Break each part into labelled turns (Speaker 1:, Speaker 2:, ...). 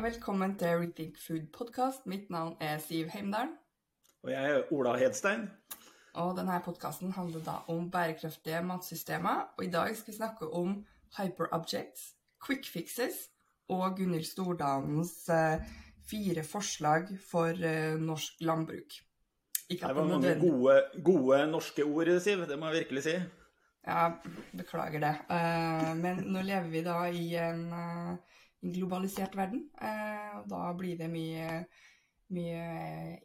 Speaker 1: og velkommen til Rethink Food Podcast. Mitt navn er Siv Heimdal.
Speaker 2: Og jeg er Ola Hedstein.
Speaker 1: Og denne podkasten handler da om bærekraftige matsystemer. Og i dag skal vi snakke om hyperobjects, quick fixes og Gunhild Stordalens eh, fire forslag for eh, norsk landbruk.
Speaker 2: Det var mange gode, gode, norske ord, Siv. Det må jeg virkelig si.
Speaker 1: Ja, beklager det. Uh, men nå lever vi da i en en globalisert verden. Eh, og da blir det mye, mye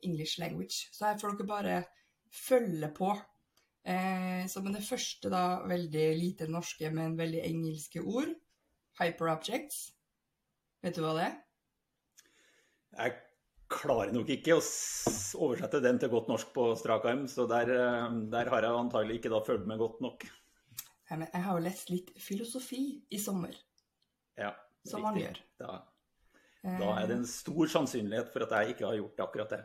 Speaker 1: English language. Så her får dere bare følge på. Eh, så med det første, da, veldig lite norske, men veldig engelske ord. Hyperobjects. Vet du hva det er?
Speaker 2: Jeg klarer nok ikke å oversette den til godt norsk på strak arm, så der, eh, der har jeg antagelig ikke da fulgt med godt nok.
Speaker 1: Ja, jeg har jo lest litt filosofi i sommer.
Speaker 2: Ja
Speaker 1: som man gjør.
Speaker 2: Da, da, er det en stor sannsynlighet for at jeg ikke har gjort akkurat det.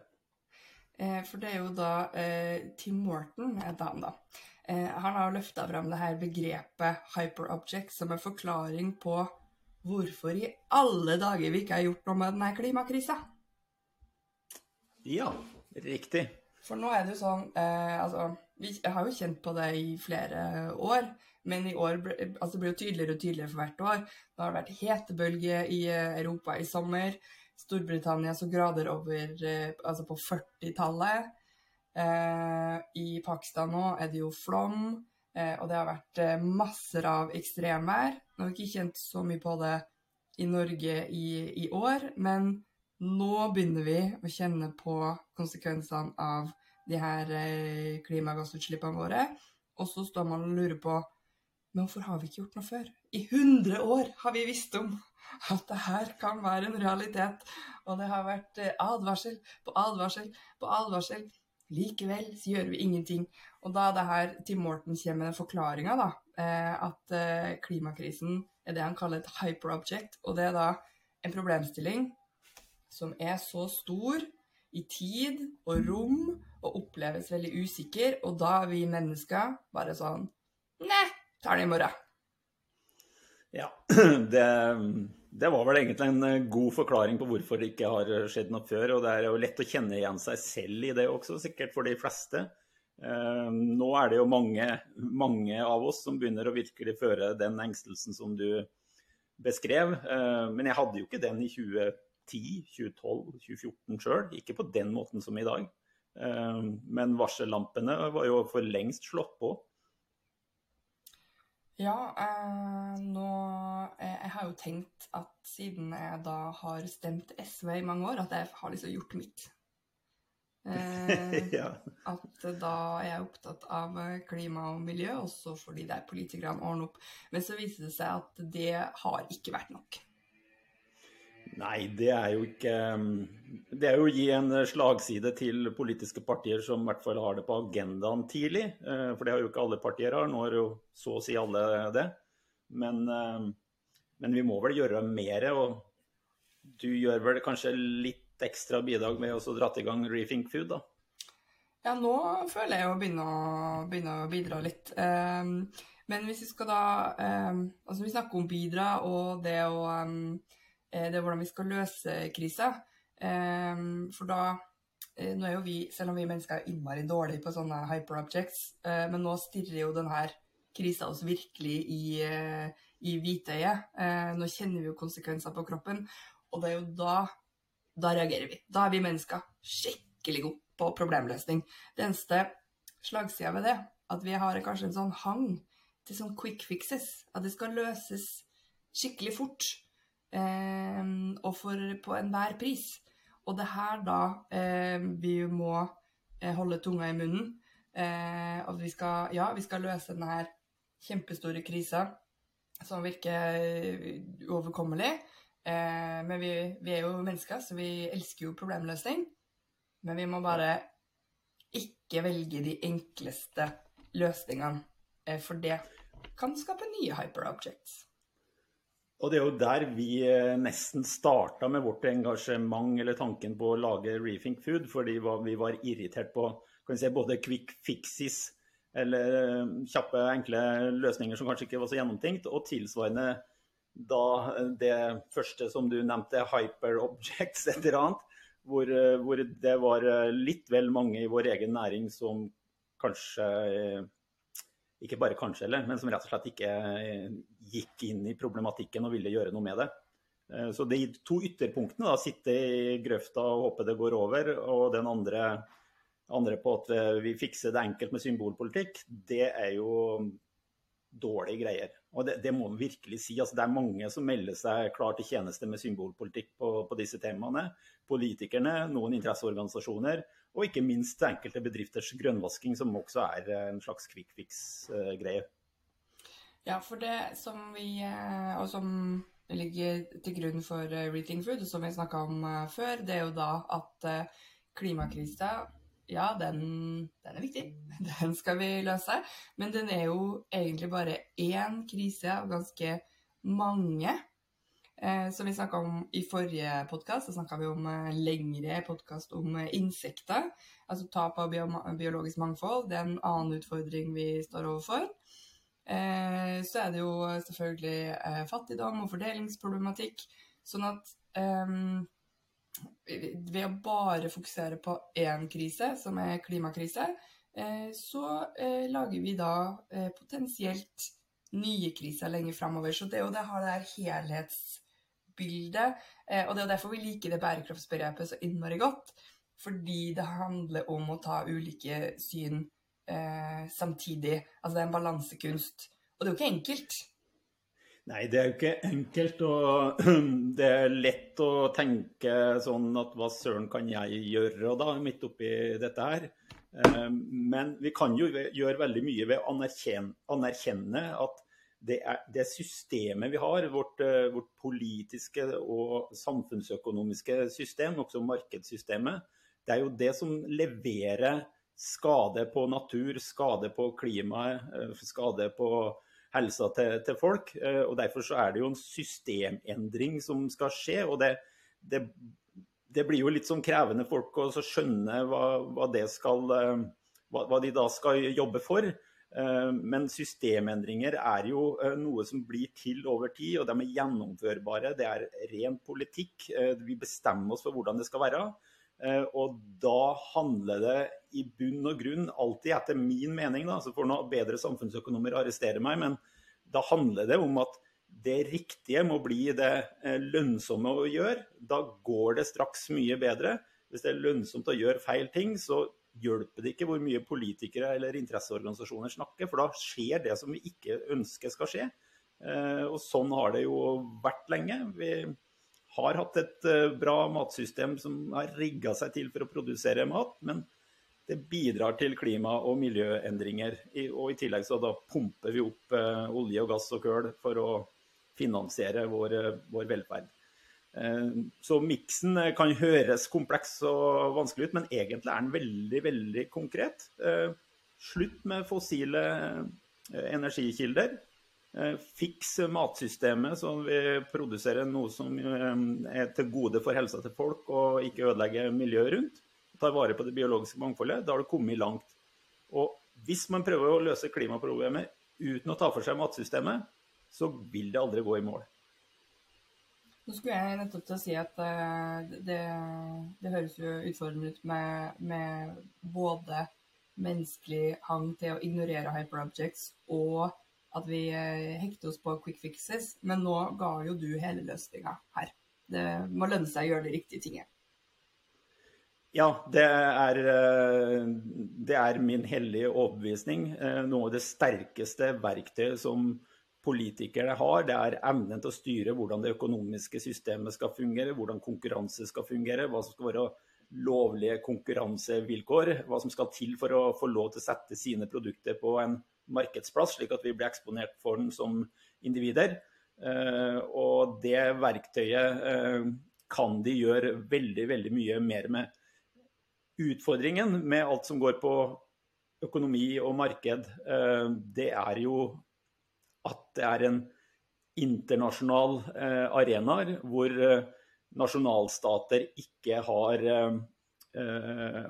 Speaker 1: Eh, for det er jo da eh, Tim Morton, heter han da. Eh, han har løfta fram det her begrepet hyperobject som en forklaring på hvorfor i alle dager vi ikke har gjort noe med denne klimakrisa.
Speaker 2: Ja, riktig.
Speaker 1: For nå er det jo sånn eh, Altså, vi har jo kjent på det i flere år. Men i år altså det blir jo tydeligere og tydeligere for hvert år. Det har vært hetebølge i eh, Europa i sommer. Storbritannia så grader over eh, altså på 40-tallet. Eh, I Pakistan nå er det jo flom, og det har vært masser av ekstremvær. Nå har vi ikke kjent så mye på det i Norge i, i år, men nå begynner vi å kjenne på konsekvensene av de her klimagassutslippene våre. Og så står man og lurer på men hvorfor har vi ikke gjort noe før? I 100 år har vi visst om at det her kan være en realitet. Og det har vært eh, advarsel på advarsel på advarsel. Likevel så gjør vi ingenting. Og da er det her Tim Morton kommer med forklaringa, da. Eh, at eh, klimakrisen er det han kaller et hyperobject. Og det er da en problemstilling som er så stor i tid og rom og oppleves veldig usikker. Og da er vi mennesker bare sånn Nei, tar i morgen.
Speaker 2: Ja, det, det, var vel egentlig en eh, god forklaring på hvorfor det ikke har skjedd noe før. Og det er jo lett å kjenne igjen seg selv i det også, sikkert for de fleste. Eh, nå er det jo mange, mange av oss som begynner å virkelig føre den engstelsen som du beskrev. Eh, men jeg hadde jo ikke den i 2010, 2012, 2014 sjøl. Ikke på den måten som i dag. Men varsellampene var jo for lengst slått på.
Speaker 1: Ja, eh, nå eh, Jeg har jo tenkt at siden jeg da har stemt SV i mange år, at jeg har liksom gjort mitt. Eh, ja. At da er jeg opptatt av klima og miljø, også fordi det er politikerne ordner opp. Men så viser det seg at det har ikke vært nok.
Speaker 2: Nei, det er jo ikke Det er jo å gi en slagside til politiske partier som i hvert fall har det på agendaen tidlig. Eh, for det har jo ikke alle partier har. Nå har jo så å si alle det. Men, eh, men vi må vel gjøre mer. Og du gjør vel kanskje litt ekstra bidrag med å dra i gang Rethink Food, da?
Speaker 1: Ja, nå føler jeg å begynne å, begynne å bidra litt. Men hvis vi skal da Altså, vi snakker om bidra og det å Eh, det er hvordan vi skal løse krisa. Ehm, for da eh, Nå er jo vi, selv om vi mennesker er innmari dårlige på sånne hyperobjects, eh, men nå stirrer jo denne krisa oss virkelig i, i hvitøyet. Nå kjenner vi jo konsekvenser på kroppen, og det er jo da da reagerer vi. Da er vi mennesker skikkelig gode på problemløsning. Det eneste slagsida ved det, at vi har kanskje en sånn hang til sånn quick fixes. At det skal løses skikkelig fort. Eh, og for på enhver pris. Og det her da eh, vi må eh, holde tunga i munnen. at vi skal, ja, vi skal løse denne kjempestore krisa som virker uoverkommelig. men vi, vi, er jo mennesker, så vi elsker jo problemløsning. Men vi må bare ikke velge de enkleste løsningene, for det kan skape nye hyperobjects.
Speaker 2: Og det er jo der vi eh, nesten starta med vårt engasjement eller tanken på å lage Rethink Food, fordi vi var irritert på si, både quick fixes eller eh, kjappe, enkle løsninger som kanskje ikke var så gjennomtenkt, og tilsvarende da det første som du nevnte, hyperobjects, et eller annet, hvor, hvor, det var litt vel mange i vår egen næring som kanskje Ikke bare kanskje heller, men som rett og slett ikke gikk inn i problematikken og ville gjøre noe med det. Så de to ytterpunktene, da, sitte i grøfta og håpe det går over, og den andre andre på at vi fikser det enkelt med symbolpolitikk, det er jo dårlige greier. Og det, det må man virkelig si. Altså, det er mange som melder seg klar til tjeneste med symbolpolitikk på, på, disse temaene. Politikerne, noen interesseorganisasjoner, og ikke minst enkelte bedrifters grønnvasking, som også er en slags quick fix-greie.
Speaker 1: Ja, for det som vi, eh, og som ligger til grunn for eh, Rethink Food, som vi snakka om eh, før, det er jo da at klimakrisa ja, den, den, er viktig. Den skal vi løse. Men den er jo egentlig bare én krise av ganske mange. Eh, som vi snakka om i forrige podkast, så snakka vi om eh, lengre podkast om eh, insekter. Altså tap av biologisk mangfold. Det er en annen utfordring vi står overfor. Så er det jo selvfølgelig fattigdom og fordelingsproblematikk. Sånn at eh, ved å bare fokusere på én krise, som er klimakrise, så lager vi da potensielt nye kriser lenger framover. Så det er jo det her helhetsbildet. Og det er derfor vi liker det bærekraftsbegrepet så innmari godt. Fordi det handler om å ta ulike syn eh, samtidig. Altså det er en balansekunst. Og det er jo ikke enkelt.
Speaker 2: Nei, det er jo ikke enkelt. Og det er lett å tenke sånn at hva søren kan jeg gjøre da, midt oppi dette her. Eh, men vi kan jo gjøre veldig mye ved å anerkjenne at det, er, det, systemet vi har, vårt, eh, vårt, politiske og samfunnsøkonomiske system, også markedssystemet, det er jo det som leverer skade på natur, skade på klimaet, eh, skade på helsa til, til, folk. Eh, og Derfor så er det jo en systemendring som skal skje. og det, det, det blir jo litt sånn krevende folk å skjønne hva, hva, skal, hva, hva, de da skal jobbe for. Eh, men systemendringer er jo noe som blir til over tid, og de er gjennomførbare. Det er ren politikk. Vi bestemmer oss for hvordan det skal være. Og da handler det i bunn og grunn, alltid etter min mening, da, så får noen bedre samfunnsøkonomer arrestere meg, men da handler det om at det riktige må bli det eh, lønnsomme å gjøre. Da går det straks mye bedre. Hvis det er lønnsomt å gjøre feil ting, så hjelper det ikke hvor mye politikere eller interesseorganisasjoner snakker, for da skjer det som vi ikke ønsker skal skje. Eh, og sånn har det jo vært lenge. Vi har hatt et eh, bra matsystem som har rigga seg til for å produsere mat, men det bidrar til klima- og miljøendringer. Og i tillegg så da pumper vi opp eh, olje og gass og kull for å finansiere vår, vår velferd. Eh, så miksen eh, kan høres kompleks og vanskelig ut, men egentlig er den veldig, veldig konkret. Slutt med fossile energikilder. Fiks matsystemet, så vi produserer noe som er til gode for helsa til folk og ikke ødelegger miljøet rundt tar vare på det biologiske mangfoldet, da har det kommet langt. Og hvis man prøver å løse klimaproblemet uten å ta for seg matsystemet, så vil det aldri gå i mål.
Speaker 1: Nå skulle jeg nettopp til å si at uh, det, det, høres jo utfordrende ut med, med, både menneskelig hang til å ignorere hyperobjects og at vi uh, hekter oss på quick fixes, men nå ga jo du hele løsninga her. Det må lønne seg å gjøre de riktige tingene.
Speaker 2: Ja, det er, eh, det er, min hellige overbevisning. Eh, noe av det sterkeste verktøyet som politikere har, det er evnen til å styre hvordan det økonomiske systemet skal fungere, hvordan konkurranse skal fungere, hva som skal være lovlige konkurransevilkår, hva som skal til for å få lov til å sette sine produkter på en markedsplass, slik at vi blir eksponert for den som individer. Eh, og det verktøyet kan de gjøre veldig, veldig mye mer med utfordringen med alt som går på økonomi og marked, eh, det er jo at det er en internasjonal eh, arenaer hvor eh, nasjonalstater ikke har,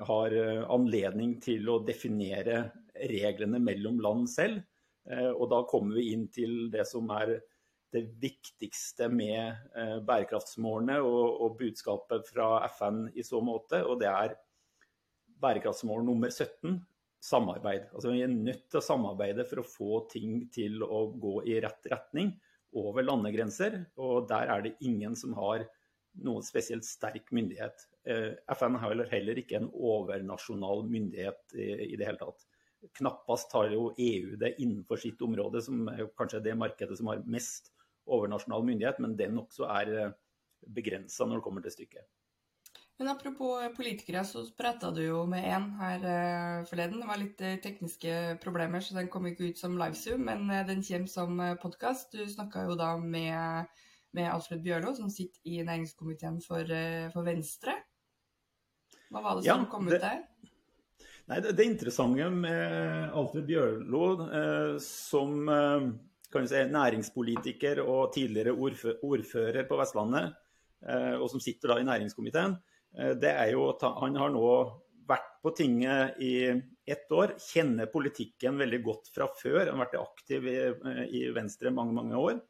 Speaker 2: har, anledning til å definere reglene mellom land selv. Og da kommer vi inn til det som er det viktigste med eh, bærekraftsmålene og, og, budskapet fra FN i så måte. Og det er bærekraftsmål nummer 17, samarbeid. Altså Vi er nødt til å samarbeide for å få ting til å gå i rett retning over landegrenser. Og der er det ingen som har noen spesielt sterk myndighet. Eh, FN har heller ikke en overnasjonal myndighet i, det hele tatt. Knappast har jo EU det innenfor sitt område, som er kanskje det markedet som har mest overnasjonal myndighet, men den også er eh, begrensa når det kommer til stykket.
Speaker 1: Men apropos politikere, så prata du jo med én her uh, forleden. Det var litt uh, tekniske problemer, så den kom ikke ut som livezoom, men den kommer som podkast. Du snakka jo da med, med, Alfred Bjørlo, som sitter i næringskomiteen for, for Venstre. Hva var det som ja, kom ut der?
Speaker 2: Nei, det, det interessante med Alfred Bjørlo som kan si, næringspolitiker og tidligere ordfører på Vestlandet, og som sitter da i næringskomiteen, Eh, det er jo at han har nå vært på tinget i ett år, kjenner politikken veldig godt fra før. Han har vært aktiv i, eh, i Venstre mange, mange år.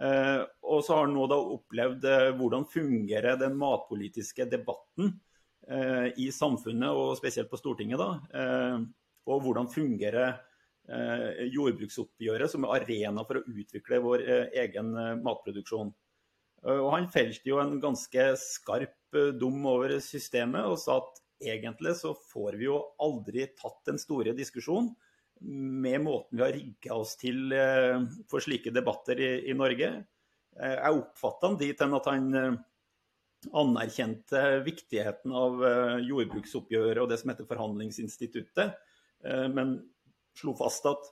Speaker 2: Eh, og så har han nå da opplevd hvordan fungerer den matpolitiske debatten i samfunnet, og spesielt på Stortinget. da, Og hvordan fungerer jordbruksoppgjøret som arena for å utvikle vår egen matproduksjon. Og han felte jo en ganske skarp eh, dom over systemet og sa at egentlig så får vi jo aldri tatt den store diskusjonen med måten vi har rigga oss til eh, for slike debatter i, i Norge. Eh, jeg oppfatta han dit hen at han anerkjente viktigheten av jordbruksoppgjøret og det som heter Forhandlingsinstituttet, men slo fast at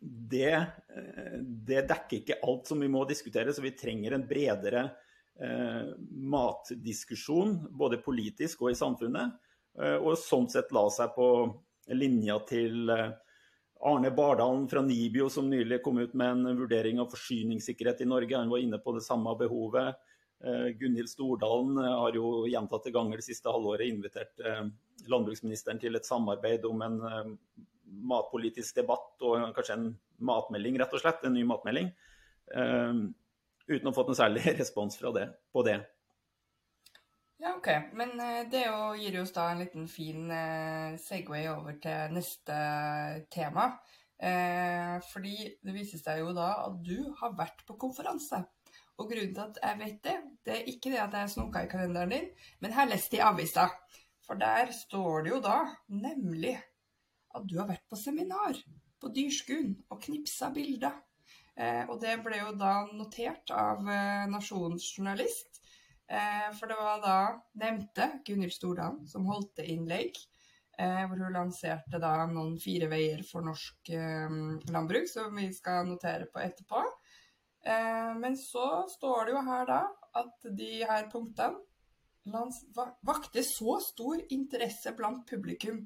Speaker 2: det, eh, det, dekker ikke alt som vi må diskutere, så vi trenger en bredere eh, matdiskusjon, både politisk og i samfunnet. Eh, og sånn sett la seg på linja til eh, Arne Bardalen fra Nibio, som nylig kom ut med en vurdering av forsyningssikkerhet i Norge. Han var inne på det samme behovet. Eh, Gunhild Stordalen har jo gjentatte ganger det siste halvåret invitert eh, landbruksministeren til et samarbeid om en matpolitisk debatt og kanskje en matmelding, rett og slett. En ny matmelding. Uh, uten å ha fått noe særlig respons det, på det.
Speaker 1: Ja, OK. Men uh, det jo, gir oss da en liten fin uh, Segway over til neste tema. fordi det viser seg jo da at du har vært på konferanse. Og grunnen til at jeg vet det, det er ikke det at jeg snoka i kalenderen din, men jeg har lest i avisa. For der står det jo da nemlig at du har vært på seminar på Dyrskuen og knipsa bilder. Eh, og det ble jo da notert av eh, Nasjonens journalist. Eh, for det var da nevnte Gunhild Stordalen som holdt innlegg. Eh, hvor hun lanserte da noen fire veier for norsk eh, landbruk, som vi skal notere på etterpå. Eh, men så står det jo her da at de her punktene vakte så stor interesse blant publikum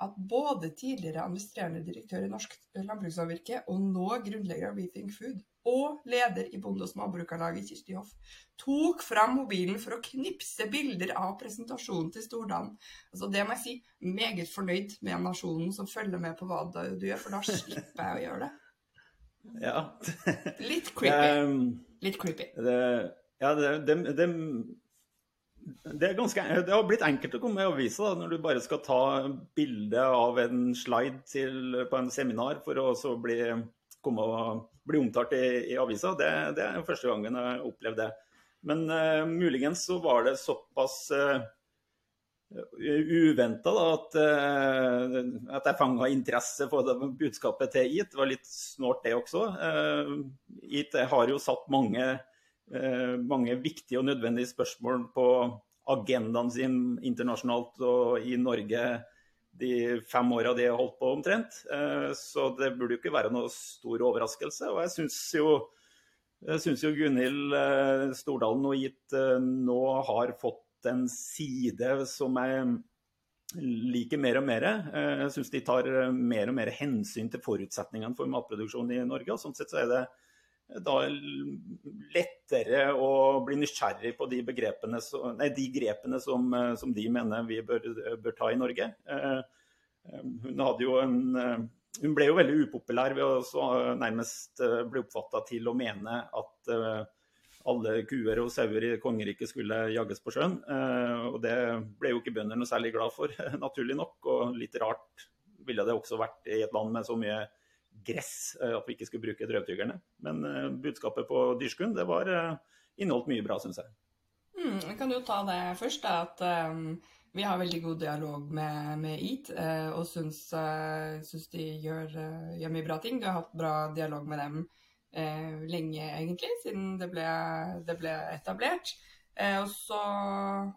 Speaker 1: at både tidligere administrerende direktør i Norsk landbrukssamvirke og nå grunnlegger av Beating Food og leder i Bonde- og småbrukarlaget, Kirsti Hoff, tok fram mobilen for å knipse bilder av presentasjonen til Stordalen. Altså, det må jeg si, meget fornøyd med nasjonen som følger med på hva du gjør, for da slipper jeg å gjøre det.
Speaker 2: Ja.
Speaker 1: Litt creepy. Litt creepy.
Speaker 2: Det, ja, det, det, det det, ganske, det, har blitt enkelt å komme avisa da, når du bare skal ta bilde av en slide til, på en seminar for å så bli, komme og bli omtalt i, i avisa. Det, det, er første gangen jeg har opplevd det. Men uh, muligens så var det såpass uh, eh, uventa at, uh, at jeg fanga interesse for det budskapet til IT. Det var litt snålt, det også. Uh, IT har jo satt mange mange viktige og nødvendige spørsmål på agendaen sin internasjonalt og i Norge de fem åra de har holdt på omtrent. Eh, så det burde jo ikke være noe stor overraskelse. Og jeg syns jo, jo Gunhild eh, Stordalen og gitt nå har fått en side som jeg liker mer og mer. Jeg syns de tar mer og mer hensyn til forutsetningene for matproduksjon i Norge. og sånn sett så er det da lettere å bli nysgjerrig på de, nei, de grepene som, som, de mener vi bør, bør, ta i Norge. Eh, hun hadde jo en, hun ble jo veldig upopulær ved å nærmest bli oppfatta til å mene at alle kuer og sauer i kongeriket skulle jages på sjøen. Og det ble jo ikke bønder noe særlig glad for, naturlig nok. Og litt rart ville det også vært i et land med så mye gress at vi ikke skulle bruke drøvtygerne. Men budskapet på Dyrskund det var inneholdt mye bra, syns jeg.
Speaker 1: Mm, jeg kan jo ta det først, da, at um, vi har veldig god dialog med, med EAT, uh, og syns, uh, syns de gjør, uh, gjør, mye bra ting. Du har hatt bra dialog med dem lenge, egentlig, siden det ble, det ble etablert. og så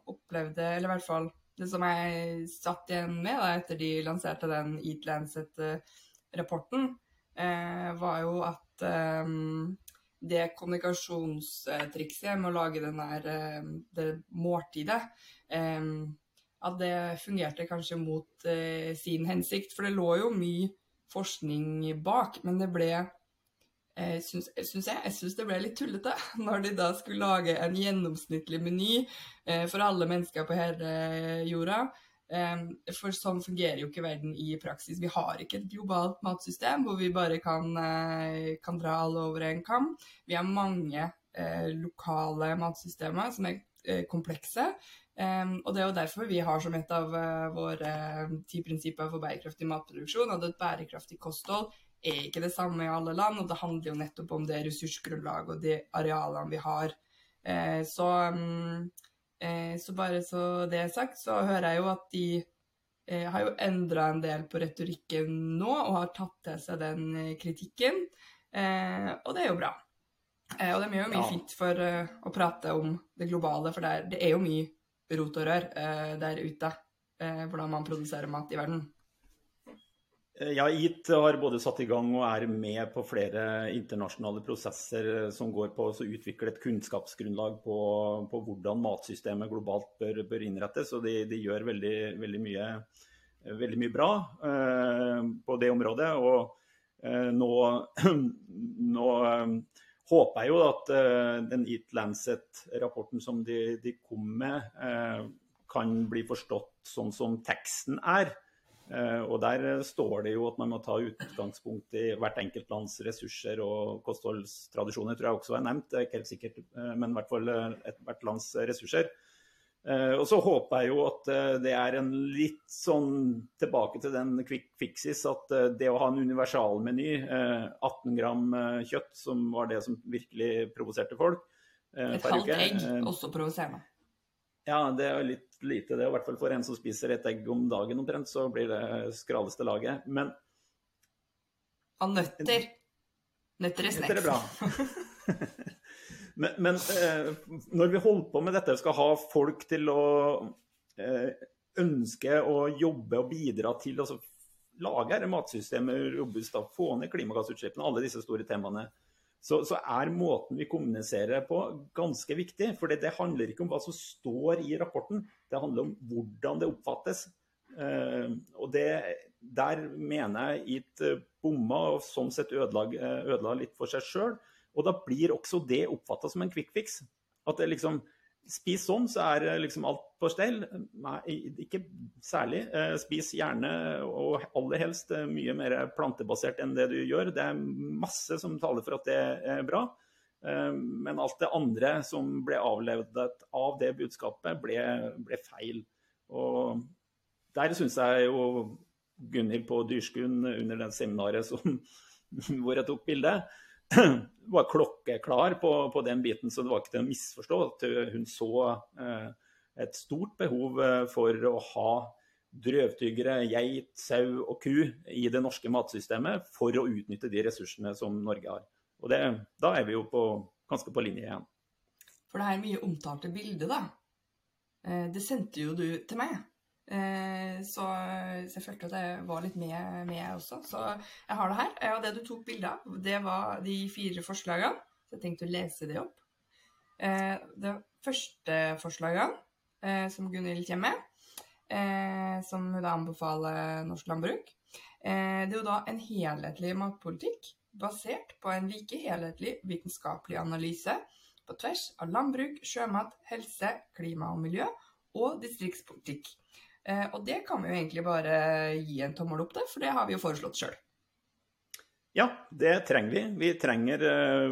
Speaker 1: opplevde, eller i hvert fall det som jeg satt igjen med da, etter de lanserte den Eat Lancet-rapporten, var jo at um, det kommunikasjonstrikset med å lage den der, eh, det måltidet eh, At det fungerte kanskje mot eh, sin hensikt. For det lå jo mye forskning bak, men det ble Syns, syns jeg syns det ble litt tullete når de da skulle lage en gjennomsnittlig meny for alle mennesker på hele jorda. For sånn fungerer jo ikke verden i praksis. Vi har ikke et globalt matsystem hvor vi bare kan, eh, kan dra alle over en kam. Vi har mange eh, lokale matsystemer som er eh, komplekse. og det er jo derfor vi har som et av våre ti prinsipper for bærekraftig matproduksjon at et bærekraftig kosthold er ikke det samme i alle land, og det handler jo nettopp om det ressursgrunnlaget og de arealene vi har. så så bare så det er sagt, så hører jeg jo at de eh, har jo endra en del på retorikken nå, og har tatt til seg den eh, kritikken. og det er jo bra. og de gjør jo mye ja. fint for å prate om det globale, for det er jo mye rot og rør der ute. hvordan man produserer mat i verden.
Speaker 2: Eh, ja, IT har både satt i gang og er med på flere internasjonale prosesser eh, som går på å utvikle et kunnskapsgrunnlag på, på hvordan matsystemet globalt bør, bør innrettes. Og de, de gjør veldig, veldig, mye, eh, veldig, mye, bra eh, på det området. Og eh, nå, nå eh, håper jeg jo at den IT Lancet-rapporten som de, de, kom med, kan bli forstått sånn som teksten er. Eh, og Der står det jo at man må ta utgangspunkt i hvert enkelt lands ressurser og kostholdstradisjoner, tror jeg også er nevnt. Det er ikke helt sikkert, eh, men i hvert fall eh, hvert lands ressurser. Og så håper jeg jo at det er en litt sånn tilbake til den quick fixes, at det å ha en universalmeny, 18 gram kjøtt, som var det som virkelig provoserte folk
Speaker 1: Et halvt egg, også provoserende.
Speaker 2: Ja, det er litt lite, det. I hvert fall for en som spiser et egg om dagen omtrent, så blir det skraleste laget. Men
Speaker 1: Av nøtter. Nøtter er snacks.
Speaker 2: Nøtter er bra. men, men eh, når vi holder på med dette, skal ha folk til å eh, ønske å jobbe og bidra til å lage matsystemet robust, da, få ned klimagassutslippene, alle disse store temaene så, så, er måten vi kommuniserer på ganske viktig. For det handler ikke om hva som står i rapporten, det handler om hvordan det oppfattes. Uh, og det, der mener jeg IT bomma og sånn sett ødela, ødela litt for seg sjøl. Og da blir også det oppfatta som en quick fix. At det liksom Spis sånn, så er liksom alt på stell. Nei, ikke særlig. Eh, spis gjerne, og aller helst, eh, mye mer plantebasert enn det du gjør. Det er masse som taler for at det er bra. Eh, men alt det andre som ble avledet av det budskapet, ble, ble feil. Og der syns jeg jo Gunhild på Dyrskun under det seminaret som, hvor jeg tok bildet, var klokkeklar på, på, den biten, så det var ikke til å misforstå. at Hun så eh, et stort behov eh, for å ha drøvtyggere, geit, sau og ku i det norske matsystemet for å utnytte de ressursene som Norge har. Og det, Da er vi jo på, ganske på linje igjen.
Speaker 1: For det her mye omtalte bildet, da. Eh, det sendte jo du til meg. Eh, så, så, jeg følte at jeg var litt med, med også. Så jeg har det her. Og det du tok bilde av, det var de fire forslagene. Så jeg tenkte å lese det opp. Eh, det første forslaget eh, som Gunhild kommer med, som hun da anbefaler norsk landbruk, det er jo da en helhetlig matpolitikk basert på en like helhetlig vitenskapelig analyse på tvers av landbruk, sjømat, helse, klima og miljø og distriktspolitikk. Eh, og det kan vi jo egentlig bare gi en tommel opp til, for det har vi jo foreslått sjøl.
Speaker 2: Ja, det trenger vi. Vi trenger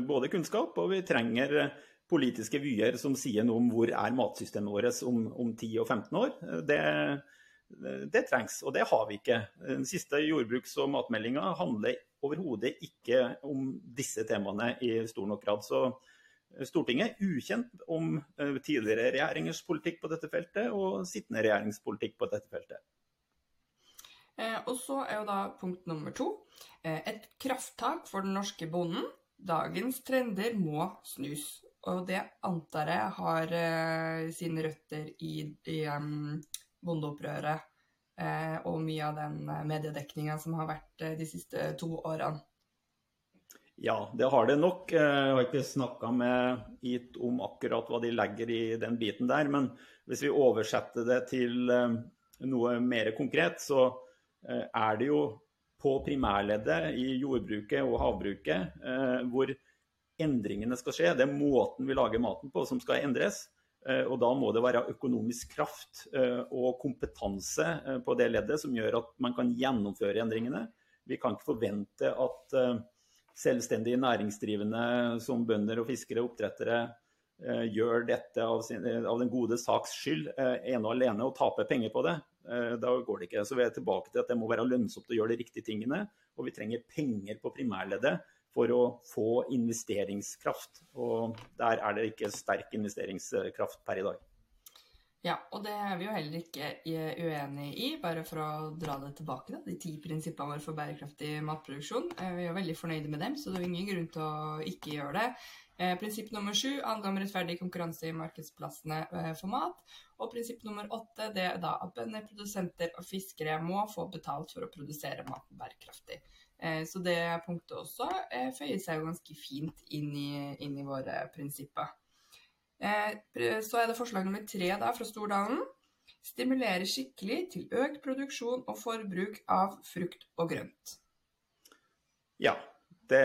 Speaker 2: både kunnskap og vi trenger politiske vyer som sier noe om hvor er matsystemet vårt om, om 10 og 15 år. Det, det, trengs, og det har vi ikke. Den siste jordbruks- og matmeldinga handler overhodet ikke om disse temaene i stor nok grad. Så Stortinget ukjent om eh, tidligere regjeringers politikk på dette feltet og sittende regjeringspolitikk på dette feltet.
Speaker 1: Eh, og så er jo da punkt nummer to eh, et krafttak for den norske bonden. Dagens trender må snus. Og det antar jeg har sine røtter i, i bondeopprøret og mye av den mediedekninga som har vært de siste to årene.
Speaker 2: Ja, det har det nok. Jeg har ikke snakka med IT om akkurat hva de legger i den biten der. Men hvis vi oversetter det til noe mer konkret, så er det jo på primærleddet i jordbruket og havbruket hvor endringene skal skje. Det er måten vi lager maten på som skal endres. Eh, og da må det være økonomisk kraft eh, og kompetanse eh, på det leddet som gjør at man kan gjennomføre endringene. Vi kan ikke forvente at selvstendige næringsdrivende som bønder og fiskere og oppdrettere gjør dette av, sin, av, den gode saks skyld ene og alene og taper penger på det. Da går det ikke. Så vi er tilbake til at det må være lønnsomt å gjøre de riktige tingene. Og vi trenger penger på primærleddet for å få investeringskraft. Og der er det ikke sterk investeringskraft per i dag.
Speaker 1: Ja, og det er vi jo heller ikke uenig i. Bare for å dra det tilbake, da, de ti prinsippene våre for bærekraftig matproduksjon. Eh, vi er veldig fornøyde med dem, så det er ingen grunn til å ikke gjøre det. Eh, prinsipp nummer sju handler rettferdig konkurranse i markedsplassene eh, for mat. Og prinsipp nummer åtte det er da at bønder, produsenter og fiskere må få betalt for å produsere maten bærekraftig. Eh, så det punktet også eh, føyer seg ganske fint inn i, inn i våre prinsipper. Eh, så er det forslag nummer tre da, fra Stordalen. Stimulere skikkelig til økt produksjon og forbruk av frukt og grønt.
Speaker 2: Ja, det,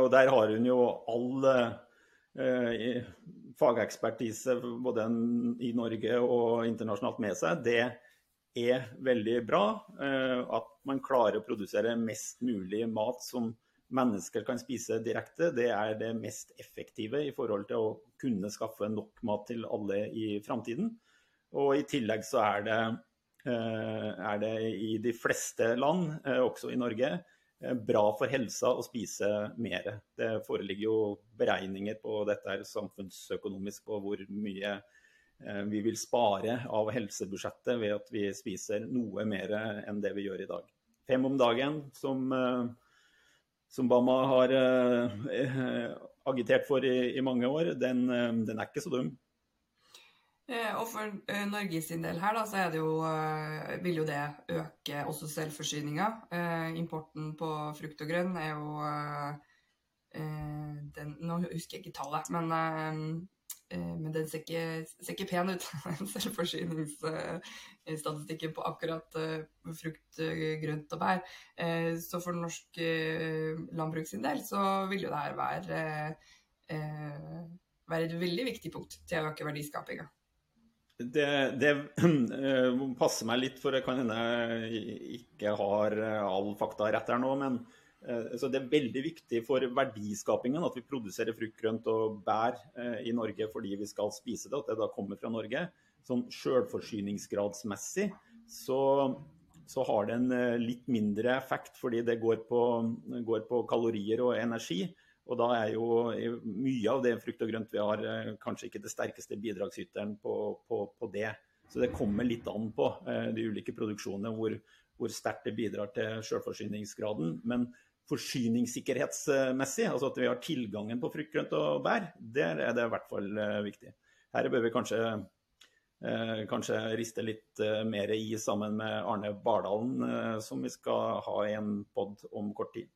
Speaker 2: og der har hun jo all eh, fagekspertise både i Norge og internasjonalt med seg. Det er veldig bra. Eh, at man klarer å produsere mest mulig mat som mennesker kan spise direkte, det er det mest effektive i forhold til å kunne skaffe nok mat til alle i framtiden. Og i tillegg så er det, eh, er det i de fleste land, eh, også i Norge, bra for helsa å spise mer. Det foreligger jo beregninger på dette her samfunnsøkonomisk på hvor mye Eh, vi vil spare av helsebudsjettet ved at vi spiser noe mer enn det vi gjør i dag. Fem om dagen, som, eh, som Bama har eh, agitert for i, i mange år, den, den, er ikke så dum.
Speaker 1: Og for Norge sin del her, da, så jo, vil jo det øke også selvforsyninga. Importen på frukt og grønn er jo den, Nå husker jeg ikke tallet, men Eh, men den ser ikke, ser ikke pen ut, selvforsyningsstatistikken på akkurat eh, frukt, grønt og bær. Eh, så for norsk landbruk sin del så vil jo det her være, være et veldig viktig punkt til å øke verdiskapinga.
Speaker 2: Det, det passer meg litt, for det kan hende jeg ikke har all fakta rett her nå. men Eh, så Det er veldig viktig for verdiskapingen at vi produserer frukt, grønt og bær eh, i Norge fordi vi skal spise det, at det da kommer fra Norge. Sånn Selvforsyningsgradsmessig så, så, har det en eh, litt mindre effekt fordi det går på, går på, kalorier og energi. Og da er jo mye av det frukt og grønt vi har, kanskje ikke det sterkeste bidragsyteren på, på, på det. Så det kommer litt an på de ulike produksjonene hvor, hvor sterkt det bidrar til selvforsyningsgraden. Men forsyningssikkerhetsmessig, altså at vi har tilgangen på frukt, grønt og bær, der er det i hvert fall eh, viktig. Her bør vi kanskje, eh, kanskje riste litt eh, mer i sammen med Arne Bardalen, som vi skal ha i en pod om kort tid.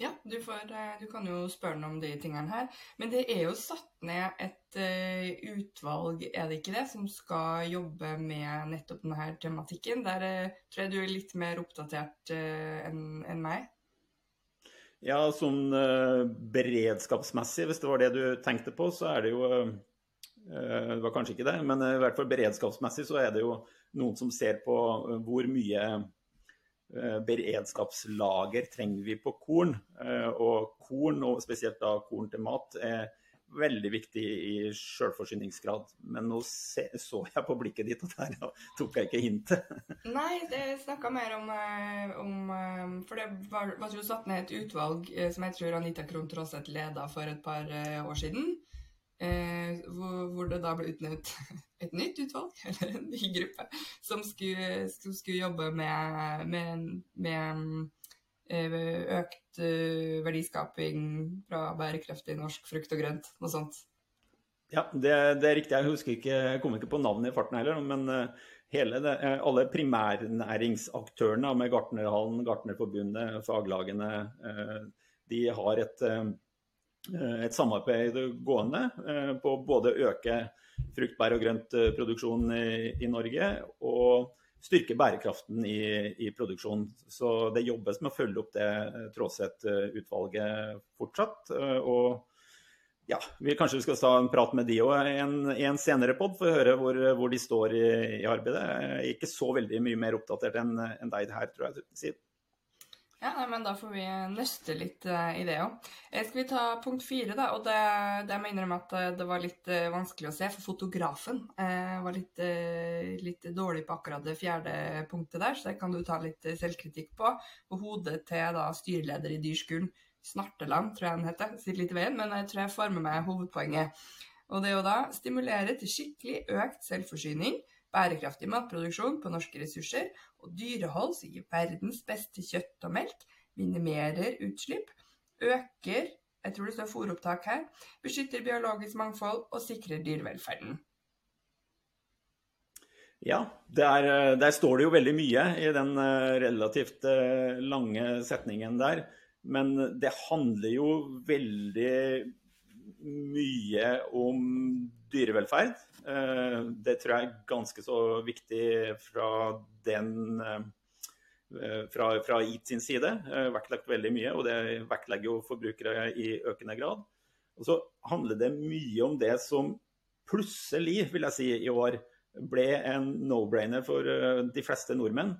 Speaker 1: Ja, du, får, du, kan jo spørre ham om de tingene her. Men det er jo satt ned et uh, utvalg, er det ikke det, som skal jobbe med nettopp denne tematikken. Der tror jeg du er litt mer oppdatert enn en meg.
Speaker 2: Ja, sånn uh, beredskapsmessig, hvis det var det du tenkte på, så er det jo uh, Det var kanskje ikke det, men i hvert fall beredskapsmessig så er det jo noen som ser på hvor mye beredskapslager trenger vi på korn. Og korn, og spesielt da korn til mat, er veldig viktig i selvforsyningsgrad. Men nå se, så jeg på blikket ditt at her tok jeg ikke hintet.
Speaker 1: Nei, det snakka mer om, om, For det var, jo satt ned et utvalg som jeg tror Anita Krohn Traaseth leda for et par år siden. Eh, hvor, hvor, det da ble utnevnt et nytt utvalg, eller en ny gruppe, som skulle, skulle jobbe med, med, med eh, økt uh, verdiskaping fra bærekraftig norsk frukt og grønt, noe sånt.
Speaker 2: Ja, det, det er riktig. Jeg husker ikke, jeg kom ikke på navnet i farten heller, men uh, hele det, alle primærnæringsaktørene med Gartnerhallen, Gartnerforbundet, faglagene, de har et Eh, et samarbeid gående eh, på både å øke frukt, bær og grøntproduksjon i, i, Norge og styrke bærekraften i, i produksjonen. Så det jobbes med å følge opp det Tråseth-utvalget fortsatt. Eh, og ja, vi kanskje skal ta en prat med de òg i en, en, senere pod for å høre hvor, hvor de står i, i, arbeidet. Jeg er ikke så veldig mye mer oppdatert enn en deg her, tror jeg. Siv.
Speaker 1: Ja, men Da får vi nøste litt uh, i det òg. Eh, skal vi ta punkt fire, da? Og det, det jeg innrømme at eh, det var litt uh, vanskelig å se, for fotografen uh, var litt, litt, dårlig på akkurat det fjerde punktet der, så det kan du ta litt selvkritikk på. Og hodet til da styreleder i Dyrskolen, Snarteland, tror jeg han heter, sitter litt i veien, men jeg tror jeg får med meg hovedpoenget. Og det er jo da stimulere til skikkelig økt selvforsyning bærekraftig matproduksjon på norske ressurser og dyrehold som gir verdens beste kjøtt og melk, minimerer utslipp, øker jeg tror det står fôropptak her, beskytter biologisk mangfold og sikrer dyrevelferden.
Speaker 2: Ja, der, der, står det jo veldig mye i den eh, relativt eh, lange setningen der. Men det handler jo veldig mye om dyrevelferd. Eh, det tror jeg er ganske så viktig fra den eh, fra, fra IT sin side. Eh, vektlagt veldig mye, og det vektlegger jo forbrukere i økende grad. Og så handler det mye om det som plutselig, vil jeg si, i år ble en no-brainer for de fleste nordmenn.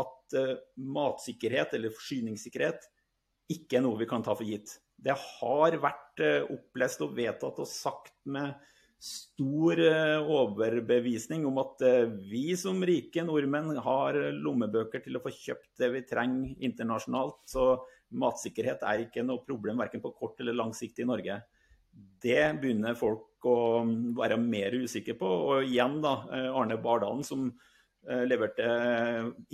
Speaker 2: At matsikkerhet eller forsyningssikkerhet ikke er noe vi kan ta for gitt. Det har vært opplest og vedtatt og sagt med stor eh, overbevisning om at eh, vi som rike nordmenn har lommebøker til å få kjøpt det vi trenger internasjonalt. Så matsikkerhet er ikke noe problem verken på kort eller lang sikt i Norge. Det begynner folk å være mer usikre på. Og igjen da, eh, Arne Bardalen som leverte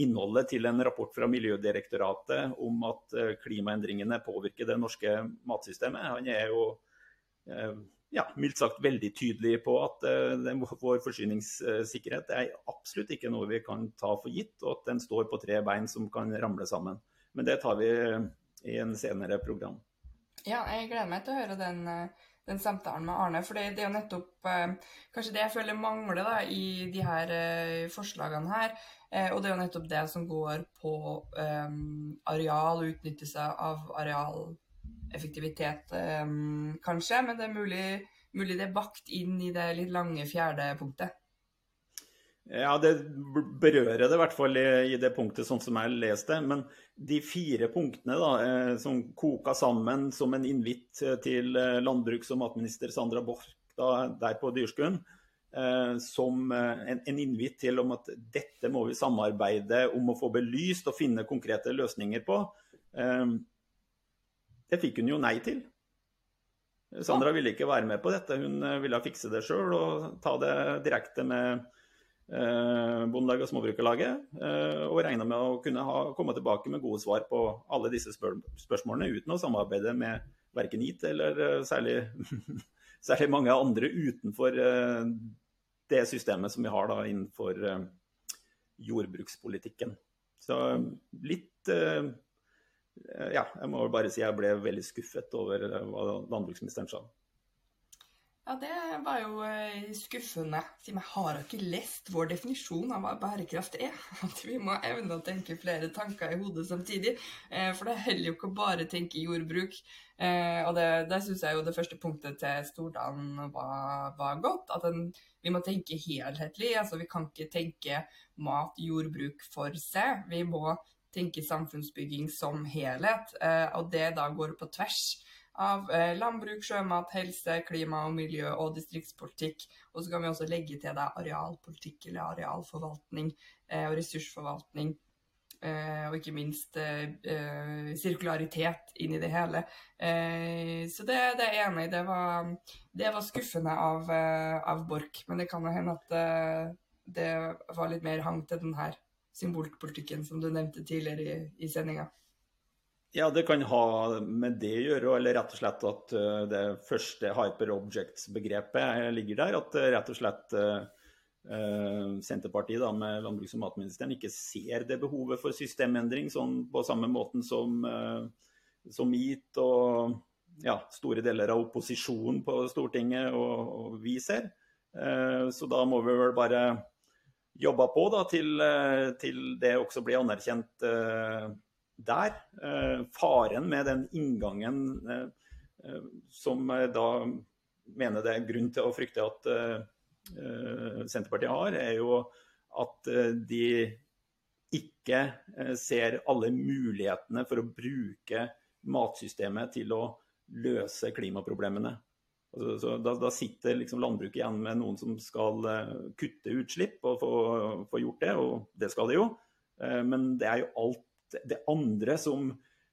Speaker 2: innholdet til en rapport fra Miljødirektoratet om at klimaendringene påvirker det norske matsystemet. Han er jo ja, mildt sagt veldig tydelig på at uh, vår forsyningssikkerhet er absolutt ikke noe vi kan ta for gitt, og at den står på tre bein som kan ramle sammen. Men det tar vi i en senere program.
Speaker 1: Ja, jeg gleder meg til å høre den, eh, den samtalen med Arne. For det, er jo nettopp kanskje det jeg føler mangler da, i de her forslagene her. og det er jo nettopp det som går på um, areal og utnyttelse av areal effektivitet, um, kanskje. Men det er mulig, mulig, det er bakt inn i det litt lange fjerde punktet.
Speaker 2: Ja, det berører det i hvert fall i, det punktet sånn som jeg leste. Men de fire punktene da, eh, som koka sammen som en invitt til eh, landbruks- og matminister Sandra Borch da, der på Dyrskuen, eh, som eh, en, en invitt til om at dette må vi samarbeide om å få belyst og finne konkrete løsninger på. Det fikk hun jo nei til. Sandra ville ikke være med på dette. Hun eh, ville fikse det sjøl og ta det direkte med eh, Bondelaget og Småbrukerlaget. Eh, og regna med å kunne ha, komme tilbake med gode svar på alle disse spør spørsmålene uten å samarbeide med verken IT eller eh, særlig, særlig, mange andre utenfor eh, det systemet som vi har da innenfor eh, jordbrukspolitikken. Så litt ja, jeg må bare si jeg ble veldig skuffet over eh, hva landbruksministeren sa.
Speaker 1: Ja, det var jo eh, skuffende. Siden jeg har ikke lest vår definisjon av hva bærekraft er. At vi må evne å tenke flere tanker i hodet samtidig. For det heller jo ikke å bare tenke jordbruk. Og det, det syns jeg jo det første punktet til Stordalen var, var godt. At en, vi må tenke helhetlig. Altså vi kan ikke tenke mat, jordbruk for seg. Vi må tenker samfunnsbygging som helhet. Og det da går på tvers av landbruk, sjømat, helse, klima og miljø og distriktspolitikk. Og så kan vi også legge til det arealpolitikk eller arealforvaltning og ressursforvaltning. Eh, og ikke minst eh, eh, sirkularitet inn i det hele. så det, det er jeg enig i. Det det var skuffende av, av, Borch. Men det kan jo hende at det var litt mer hang til den her symbolpolitikken som du nevnte tidligere i, i sendinga.
Speaker 2: Ja, det kan ha med det å gjøre, eller rett og slett at det første hyper objects-begrepet ligger der. At rett og slett Eh, Senterpartiet da, med landbruks- og matministeren ikke ser det behovet for systemendring sånn på samme måten som, uh, som MIT og ja, store deler av opposisjonen på Stortinget og, og vi ser. Så da må vi vel bare jobbe på da, til, uh, til det også blir anerkjent der. faren med den inngangen som da mener det er grunn til å frykte at Eh, Senterpartiet har, er jo at eh, de ikke eh, ser alle mulighetene for å bruke matsystemet til å løse klimaproblemene. Altså, da, da, sitter liksom landbruket igjen med noen som skal kutte utslipp og få, få, gjort det, og det skal de jo. Men det er jo alt det andre som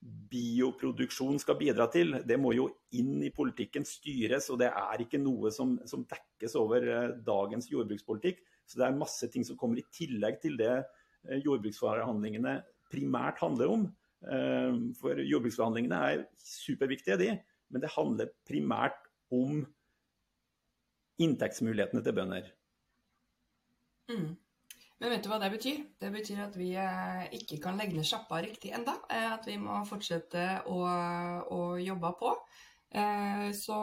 Speaker 2: bioproduksjon skal bidra til, det må jo inn i politikken styres. Og det er ikke noe som, som dekkes over eh, dagens jordbrukspolitikk. Så det er masse ting som kommer i tillegg til det eh, jordbruksforhandlingene primært handler om. Eh, for jordbruksforhandlingene er superviktige, de. Men det handler primært om inntektsmulighetene til bønder.
Speaker 1: Mm. Men vet du hva det betyr? Det betyr at vi eh, ikke kan legge ned sjappa riktig enda. Eh, at vi må fortsette å, å jobbe på. Eh, så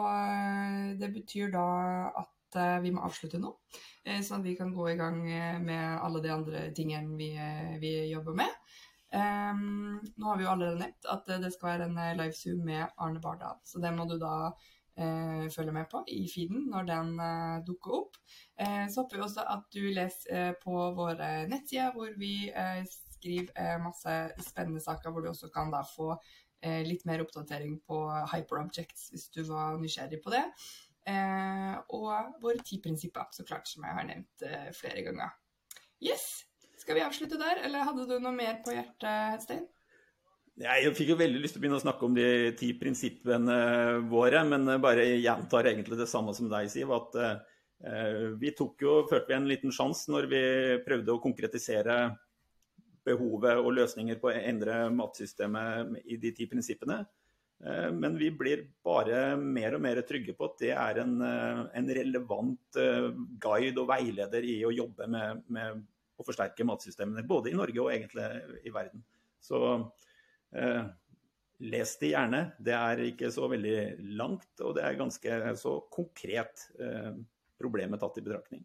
Speaker 1: det betyr da at vi må avslutte nå, sånn at vi kan gå i gang med alle de andre tingene vi, vi jobber med. Um, nå har vi jo allerede nevnt at det skal være en livezoom med Arne Bardal, så det må du da eh, følge med på i feeden når den eh, dukker opp. Eh, så håper vi også at du leser på våre nettsider, hvor vi skriver masse spennende saker, hvor du også kan da få litt mer oppdatering på hyperobjects hvis du var nysgjerrig på det. og våre ti prinsipper, så klart, som jeg har nevnt flere ganger. Yes! Skal vi avslutte der, eller hadde du noe mer på hjertet, Stein?
Speaker 2: Jeg fikk jo veldig lyst til å begynne å snakke om de ti prinsippene våre, men bare gjentar egentlig det samme som deg, Siv. At eh, vi tok jo, følte vi en liten sjanse når vi prøvde å konkretisere behovet og løsninger på å endre matsystemet i de ti prinsippene. Eh, men vi blir bare mer og mer trygge på at det er en, eh, en relevant eh, guide og veileder i å jobbe med, med å forsterke matsystemene, både i Norge og egentlig i verden. Så Eh, les det gjerne. Det er ikke så veldig langt, og det er ganske så konkret eh, problemet tatt i betraktning.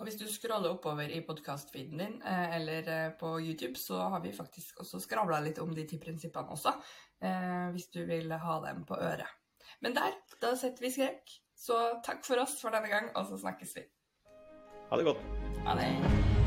Speaker 1: Og Hvis du scroller oppover i podkastfeeden din eh, eller på YouTube, så har vi faktisk også skravla litt om de ti prinsippene også, hvis du vil ha dem på øret. Men der, da setter vi skrek. Så takk for oss for denne gang, og så snakkes vi.
Speaker 2: Ha det godt.
Speaker 1: Ha det.